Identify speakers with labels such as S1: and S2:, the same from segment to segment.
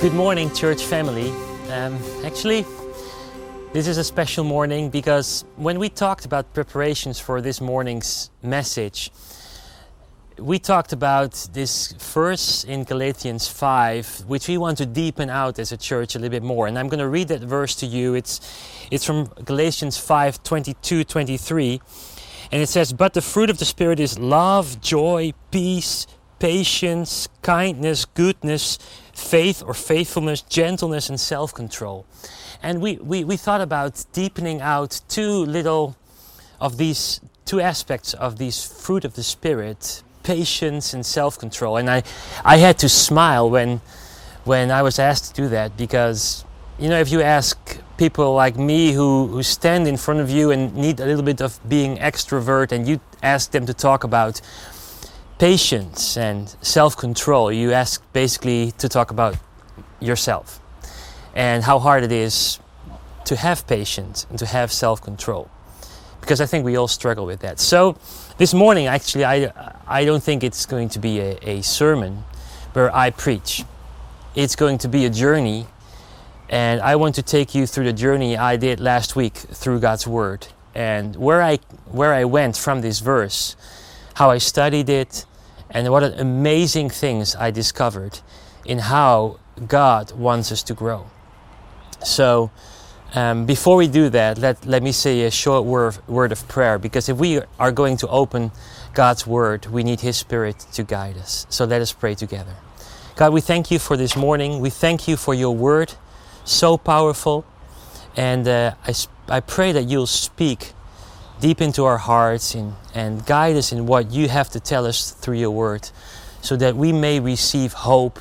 S1: Good morning, church family. Um, actually, this is a special morning because when we talked about preparations for this morning's message, we talked about this verse in Galatians 5, which we want to deepen out as a church a little bit more. And I'm going to read that verse to you. It's, it's from Galatians 5 22 23. And it says, But the fruit of the Spirit is love, joy, peace, patience, kindness, goodness, faith or faithfulness, gentleness, and self control. And we, we, we thought about deepening out two little of these two aspects of these fruit of the Spirit patience and self control. And I, I had to smile when, when I was asked to do that because, you know, if you ask people like me who, who stand in front of you and need a little bit of being extrovert and you ask them to talk about patience and self control, you ask basically to talk about yourself and how hard it is to have patience and to have self control. Because I think we all struggle with that. So, this morning, actually, I, I don't think it's going to be a, a sermon where I preach. It's going to be a journey, and I want to take you through the journey I did last week through God's Word and where I, where I went from this verse, how I studied it, and what amazing things I discovered in how God wants us to grow. So, um, before we do that, let, let me say a short word, word of prayer because if we are going to open God's Word, we need His Spirit to guide us. So let us pray together. God, we thank you for this morning. We thank you for your Word, so powerful. And uh, I, I pray that you'll speak deep into our hearts and, and guide us in what you have to tell us through your word so that we may receive hope,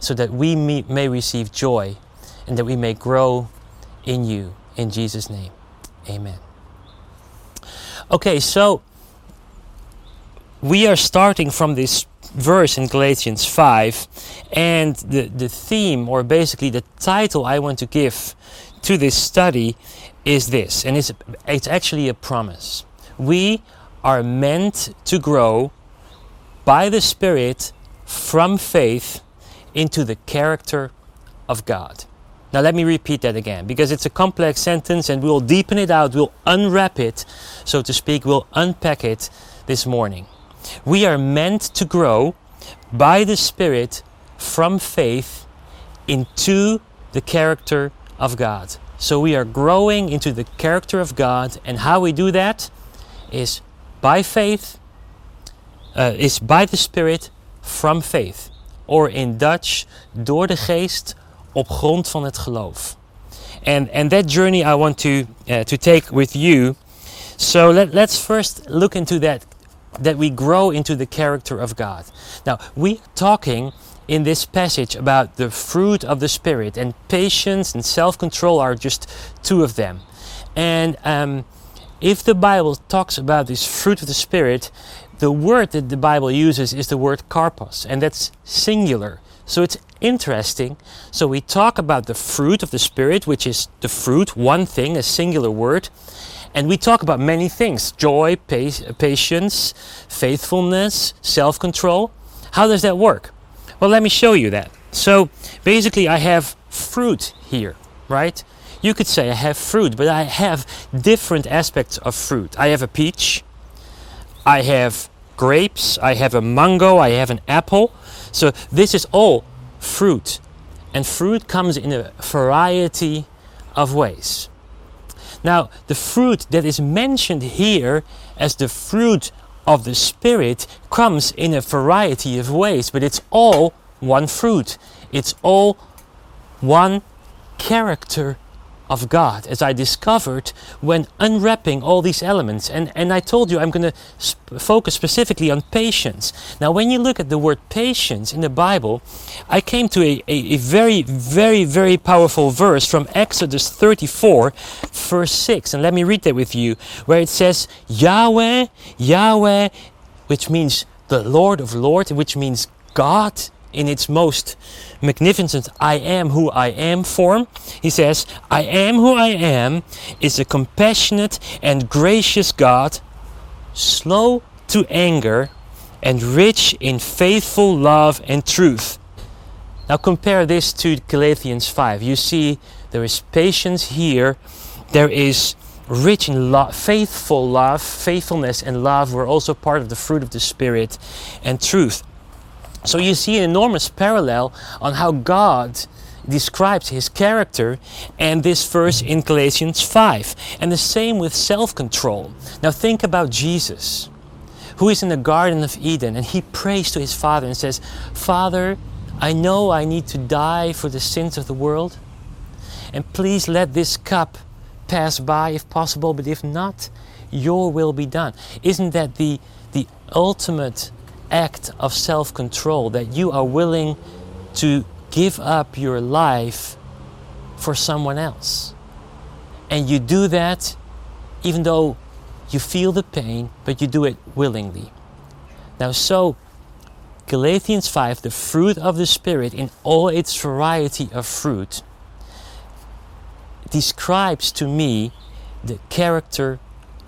S1: so that we may, may receive joy, and that we may grow in you. In Jesus' name, amen. Okay, so we are starting from this verse in Galatians 5, and the, the theme, or basically the title I want to give to this study, is this, and it's, it's actually a promise. We are meant to grow by the Spirit from faith into the character of God. Now, let me repeat that again because it's a complex sentence and we'll deepen it out, we'll unwrap it, so to speak, we'll unpack it this morning. We are meant to grow by the Spirit from faith into the character of God. So we are growing into the character of God, and how we do that is by faith, uh, is by the Spirit from faith. Or in Dutch, door de geest op grond van het geloof. And, and that journey I want to, uh, to take with you. So let, let's first look into that, that we grow into the character of God. Now, we're talking in this passage about the fruit of the Spirit, and patience and self control are just two of them. And um, if the Bible talks about this fruit of the Spirit, the word that the Bible uses is the word karpos, and that's singular. So it's interesting. So we talk about the fruit of the Spirit, which is the fruit, one thing, a singular word. And we talk about many things joy, patience, faithfulness, self control. How does that work? Well, let me show you that. So basically, I have fruit here, right? You could say I have fruit, but I have different aspects of fruit. I have a peach, I have grapes, I have a mango, I have an apple. So this is all fruit. And fruit comes in a variety of ways. Now, the fruit that is mentioned here as the fruit of the Spirit comes in a variety of ways, but it's all one fruit. It's all one character of God, as I discovered when unwrapping all these elements. And, and I told you I'm going to sp- focus specifically on patience. Now, when you look at the word patience in the Bible, I came to a, a, a very, very, very powerful verse from Exodus 34, verse 6. And let me read that with you, where it says, Yahweh, Yahweh, which means the Lord of Lords, which means God in its most magnificent I am who I am form. He says, I am who I am is a compassionate and gracious God, slow to anger and rich in faithful love and truth. Now compare this to Galatians 5. You see, there is patience here, there is rich in love, faithful love, faithfulness and love were also part of the fruit of the Spirit and truth. So you see an enormous parallel on how God describes his character and this verse in Galatians 5. And the same with self control. Now think about Jesus, who is in the Garden of Eden and he prays to his Father and says, Father, I know I need to die for the sins of the world. And please let this cup pass by if possible, but if not, your will be done. Isn't that the, the ultimate act of self control that you are willing to give up your life for someone else? And you do that even though you feel the pain, but you do it willingly. Now, so Galatians 5, the fruit of the Spirit in all its variety of fruit, describes to me the character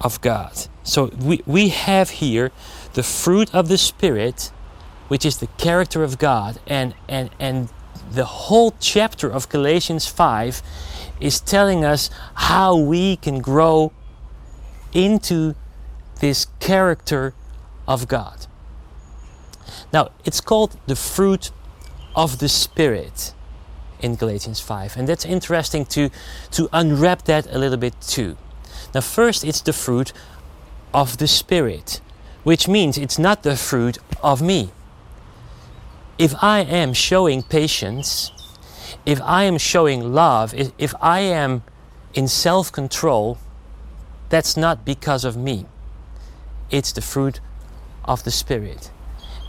S1: of God. So we, we have here the fruit of the Spirit, which is the character of God, and, and, and the whole chapter of Galatians 5 is telling us how we can grow into this character of God. Now, it's called the fruit of the Spirit in Galatians 5. And that's interesting to, to unwrap that a little bit too. Now, first, it's the fruit of the Spirit, which means it's not the fruit of me. If I am showing patience, if I am showing love, if, I am in self control, that's not because of me. It's the fruit of the Spirit.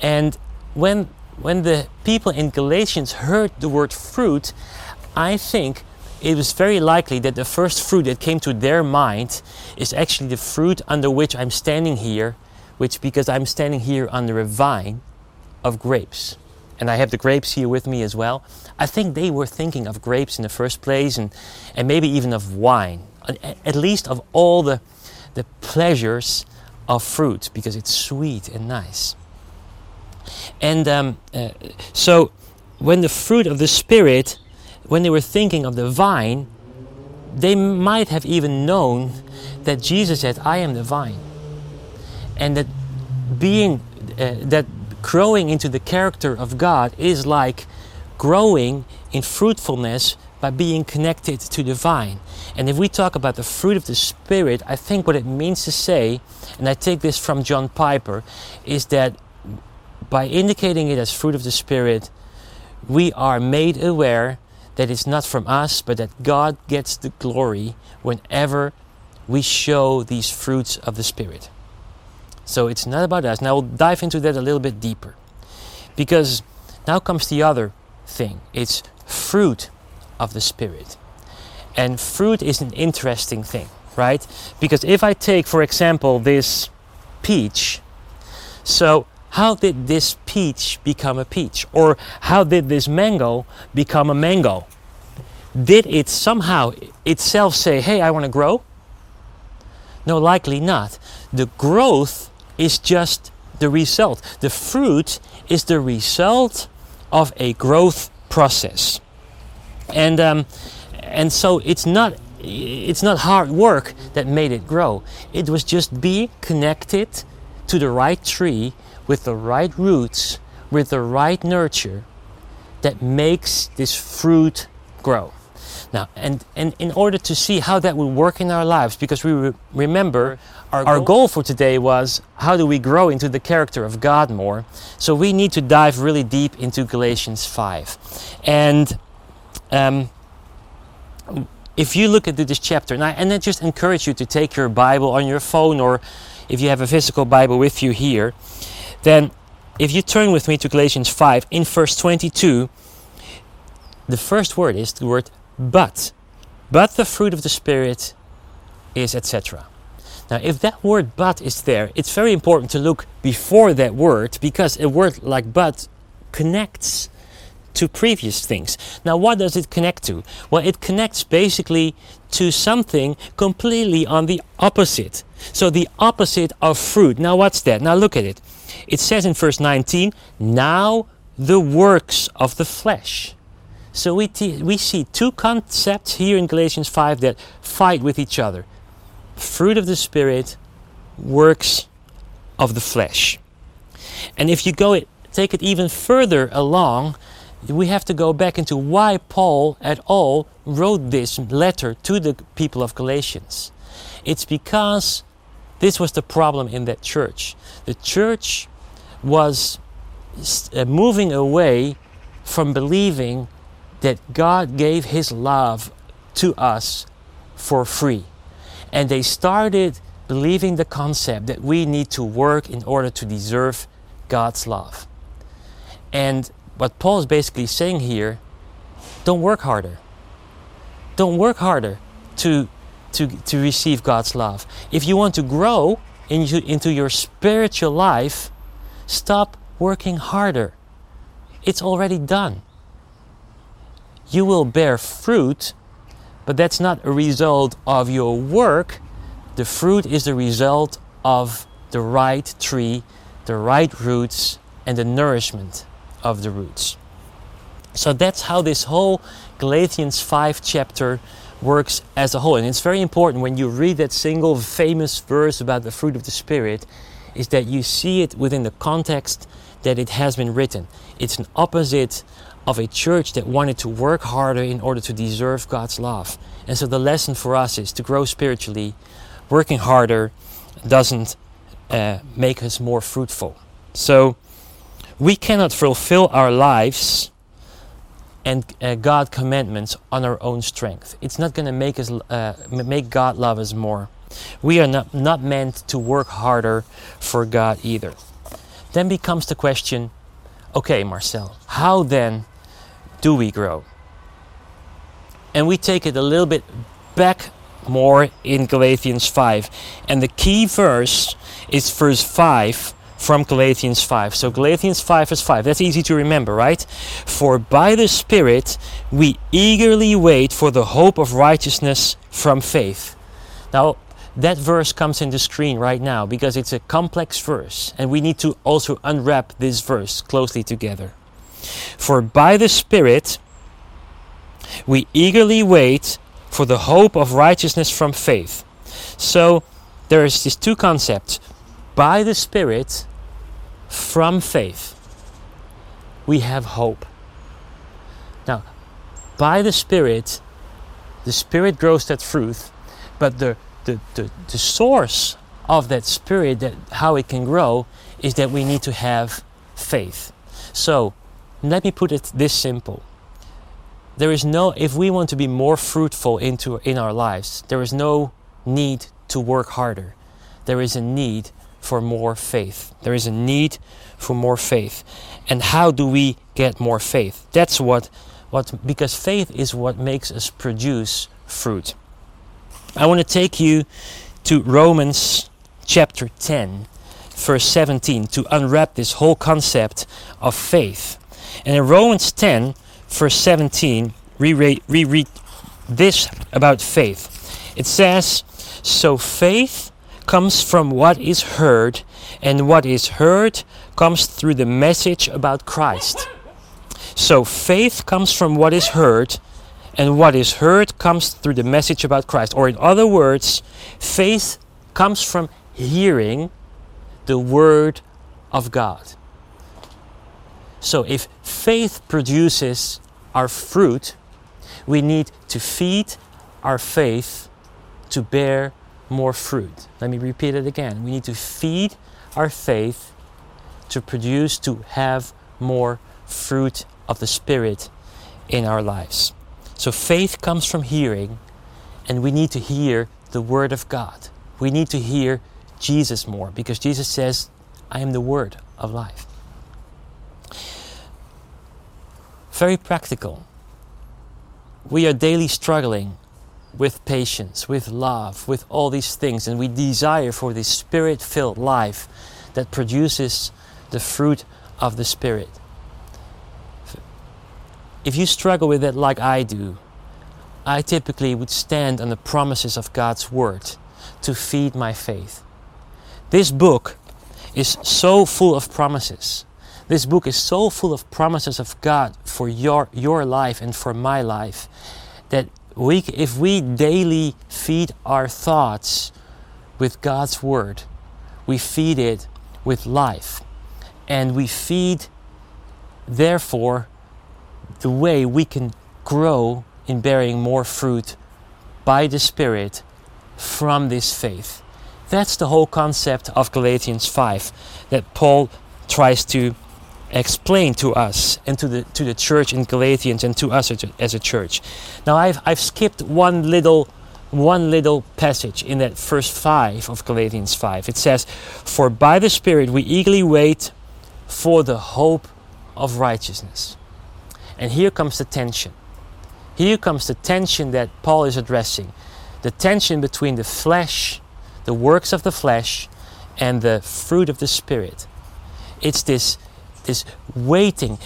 S1: And when when the people in Galatians heard the word fruit, I think it was very likely that the first fruit that came to their mind is actually the fruit under which I'm standing here, which because I'm standing here under a vine of grapes. And I have the grapes here with me as well. I think they were thinking of grapes in the first place and, and maybe even of wine, at least of all the, the pleasures of fruit because it's sweet and nice. And um, uh, so, when the fruit of the Spirit, when they were thinking of the vine, they might have even known that Jesus said, I am the vine. And that being, uh, that growing into the character of God is like growing in fruitfulness by being connected to the vine. And if we talk about the fruit of the Spirit, I think what it means to say, and I take this from John Piper, is that by indicating it as fruit of the Spirit, we are made aware that it's not from us, but that God gets the glory whenever we show these fruits of the Spirit. So it's not about us. Now we'll dive into that a little bit deeper. Because now comes the other thing it's fruit of the Spirit. And fruit is an interesting thing, right? Because if I take, for example, this peach, so how did this peach become a peach? Or how did this mango become a mango? Did it somehow itself say, hey, I want to grow? No, likely not. The growth is just the result. The fruit is the result of a growth process. And, um, and so it's not, it's not hard work that made it grow. It was just being connected to the right tree with the right roots, with the right nurture, that makes this fruit grow. Now, and, and in order to see how that will work in our lives, because we re- remember our, our goal for today was how do we grow into the character of God more? So we need to dive really deep into Galatians 5. And um, if you look at this chapter, and I, and I just encourage you to take your Bible on your phone or if you have a physical Bible with you here, then if you turn with me to Galatians 5 in verse 22, the first word is the word but. But the fruit of the Spirit is etc. Now, if that word but is there, it's very important to look before that word because a word like but connects to previous things. Now, what does it connect to? Well, it connects basically to something completely on the opposite. So, the opposite of fruit. Now, what's that? Now, look at it. It says in verse 19, Now the works of the flesh. So we, we see two concepts here in Galatians 5 that fight with each other fruit of the Spirit, works of the flesh. And if you go it, take it even further along, we have to go back into why Paul at all wrote this letter to the people of Galatians. It's because this was the problem in that church. The church was uh, moving away from believing that God gave His love to us for free. And they started believing the concept that we need to work in order to deserve God's love. And what Paul is basically saying here don't work harder. Don't work harder to, to, to receive God's love. If you want to grow into, into your spiritual life, stop working harder. It's already done. You will bear fruit, but that's not a result of your work. The fruit is the result of the right tree, the right roots, and the nourishment of the roots. So that's how this whole Galatians 5 chapter works as a whole. And it's very important when you read that single famous verse about the fruit of the Spirit, is that you see it within the context that it has been written. It's an opposite of a church that wanted to work harder in order to deserve God's love. And so the lesson for us is to grow spiritually, working harder doesn't uh, make us more fruitful. So we cannot fulfill our lives and uh, God commandments on our own strength. It's not going to make us uh, make God love us more. We are not, not meant to work harder for God either. Then becomes the question, okay, Marcel, how then do we grow? And we take it a little bit back more in Galatians 5. And the key verse is verse 5 from Galatians 5. So Galatians 5 is 5. That's easy to remember, right? For by the Spirit we eagerly wait for the hope of righteousness from faith. Now, that verse comes in the screen right now because it's a complex verse and we need to also unwrap this verse closely together. For by the Spirit we eagerly wait for the hope of righteousness from faith. So there's these two concepts. By the Spirit from faith, we have hope. Now, by the Spirit, the Spirit grows that fruit, but the, the, the, the source of that Spirit, that how it can grow, is that we need to have faith. So, let me put it this simple. There is no, if we want to be more fruitful into, in our lives, there is no need to work harder. There is a need for more faith. There is a need for more faith. And how do we get more faith? That's what, what because faith is what makes us produce fruit. I want to take you to Romans chapter 10, verse 17, to unwrap this whole concept of faith. And in Romans 10, verse 17, we read, we read this about faith. It says, So faith comes from what is heard, and what is heard comes through the message about Christ. So faith comes from what is heard, and what is heard comes through the message about Christ. Or, in other words, faith comes from hearing the Word of God. So, if faith produces our fruit, we need to feed our faith to bear more fruit. Let me repeat it again. We need to feed our faith to produce, to have more fruit of the Spirit in our lives. So faith comes from hearing, and we need to hear the Word of God. We need to hear Jesus more because Jesus says, I am the Word of life. Very practical. We are daily struggling with patience, with love, with all these things. And we desire for this spirit filled life that produces the fruit of the Spirit. If you struggle with it like I do, I typically would stand on the promises of God's Word to feed my faith. This book is so full of promises This book is so full of promises of God for your, your life and for my life that we, if we daily feed our thoughts with God's Word, we feed it with life. And we feed, therefore, the way we can grow in bearing more fruit by the Spirit from this faith. That's the whole concept of Galatians 5 that Paul tries to explain to us and to the to the church in Galatians and to us as a, as a church. Now I've I've skipped one little one little passage in that first 5 of Galatians 5. It says, "For by the Spirit we eagerly wait for the hope of righteousness." And here comes the tension. Here comes the tension that Paul is addressing. The tension between the flesh, the works of the flesh, and the fruit of the Spirit. It's this is waiting.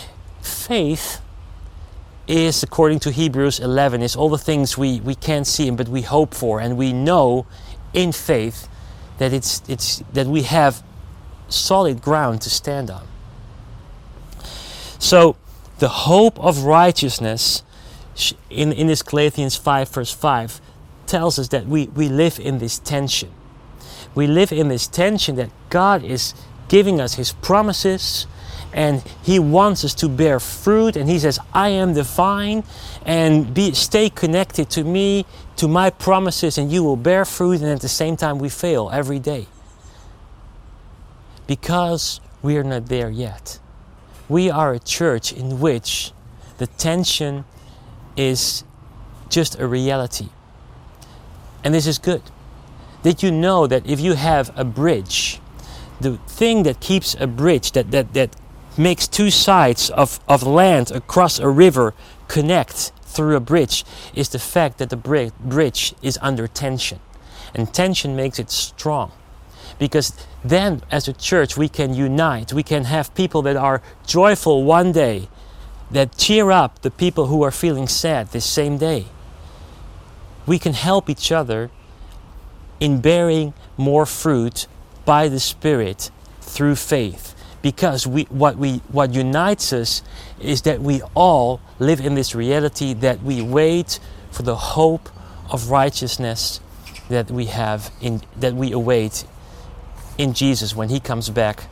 S1: Faith is, according to Hebrews 11, is all the things we, we can't see but we hope for, and we know in faith that it's, it's that we have solid ground to stand on. So, the hope of righteousness in, in this Galatians 5, verse 5, tells us that we, we live in this tension. We live in this tension that God is giving us His promises, and he wants us to bear fruit and he says i am the vine and be stay connected to me to my promises and you will bear fruit and at the same time we fail every day. Because we are not there yet. We are a church in which the tension is just a reality. And this is good. Did you know that if you have a bridge the thing that keeps a bridge that, that, that makes two sides of, of land across a river connect through a bridge is the fact that the bridge is under tension. And tension makes it strong. Because then, as a church, we can unite. We can have people that are joyful one day, that cheer up the people who are feeling sad this same day. We can help each other in bearing more fruit by the Spirit through faith because we, what, we, what unites us is that we all live in this reality that we wait for the hope of righteousness that we have in that we await in Jesus when he comes back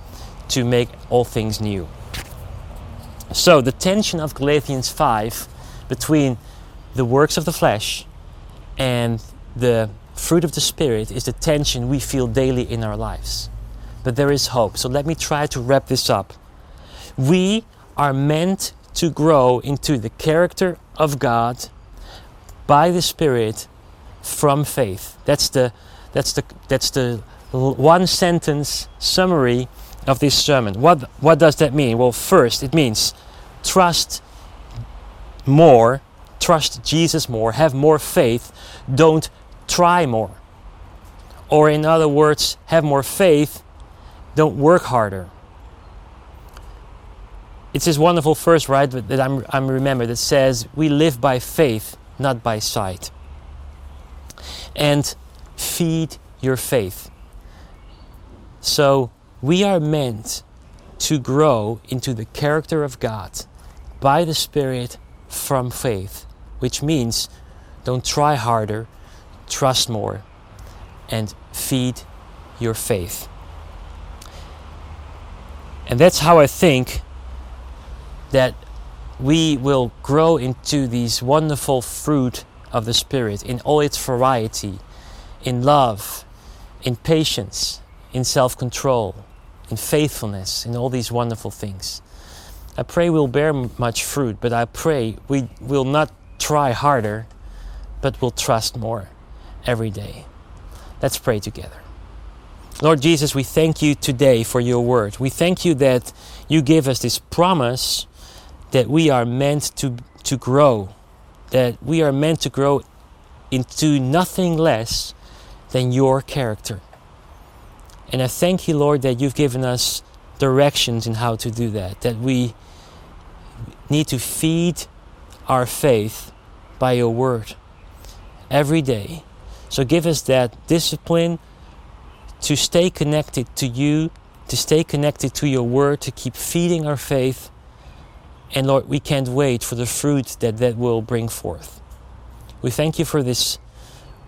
S1: to make all things new. So the tension of Galatians 5 between the works of the flesh and the fruit of the spirit is the tension we feel daily in our lives but there is hope. So let me try to wrap this up. We are meant to grow into the character of God by the Spirit from faith. That's the that's the that's the one sentence summary of this sermon. What what does that mean? Well, first it means trust more, trust Jesus more, have more faith, don't try more. Or in other words, have more faith, don't work harder. It's this wonderful verse, right, that I'm, I'm remembered that says, We live by faith, not by sight. And feed your faith. So we are meant to grow into the character of God by the Spirit from faith, which means don't try harder, trust more, and feed your faith. And that's how I think that we will grow into these wonderful fruit of the Spirit in all its variety, in love, in patience, in self control, in faithfulness, in all these wonderful things. I pray we'll bear much fruit, but I pray we will not try harder, but will trust more every day. Let's pray together. Lord Jesus, we thank you today for your word. We thank you that you give us this promise that we are meant to, to grow, that we are meant to grow into nothing less than your character. And I thank you, Lord, that you've given us directions in how to do that, that we need to feed our faith by your word every day. So give us that discipline to stay connected to you to stay connected to your word, to keep feeding our faith. And Lord, we can't wait for the fruit that that will bring forth. We thank you for this,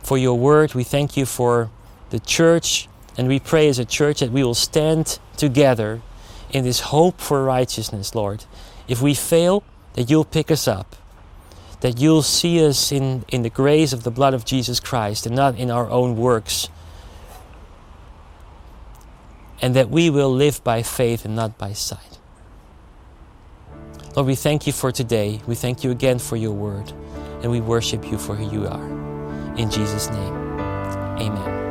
S1: for your word. We thank you for the church. And we pray as a church that we will stand together in this hope for righteousness, Lord. If we fail, that you'll pick us up. That you'll see us in, in the grace of the blood of Jesus Christ and not in our own works. And that we will live by faith and not by sight. Lord, we thank you for today. We thank you again for your word. And we worship you for who you are. In Jesus' name, amen.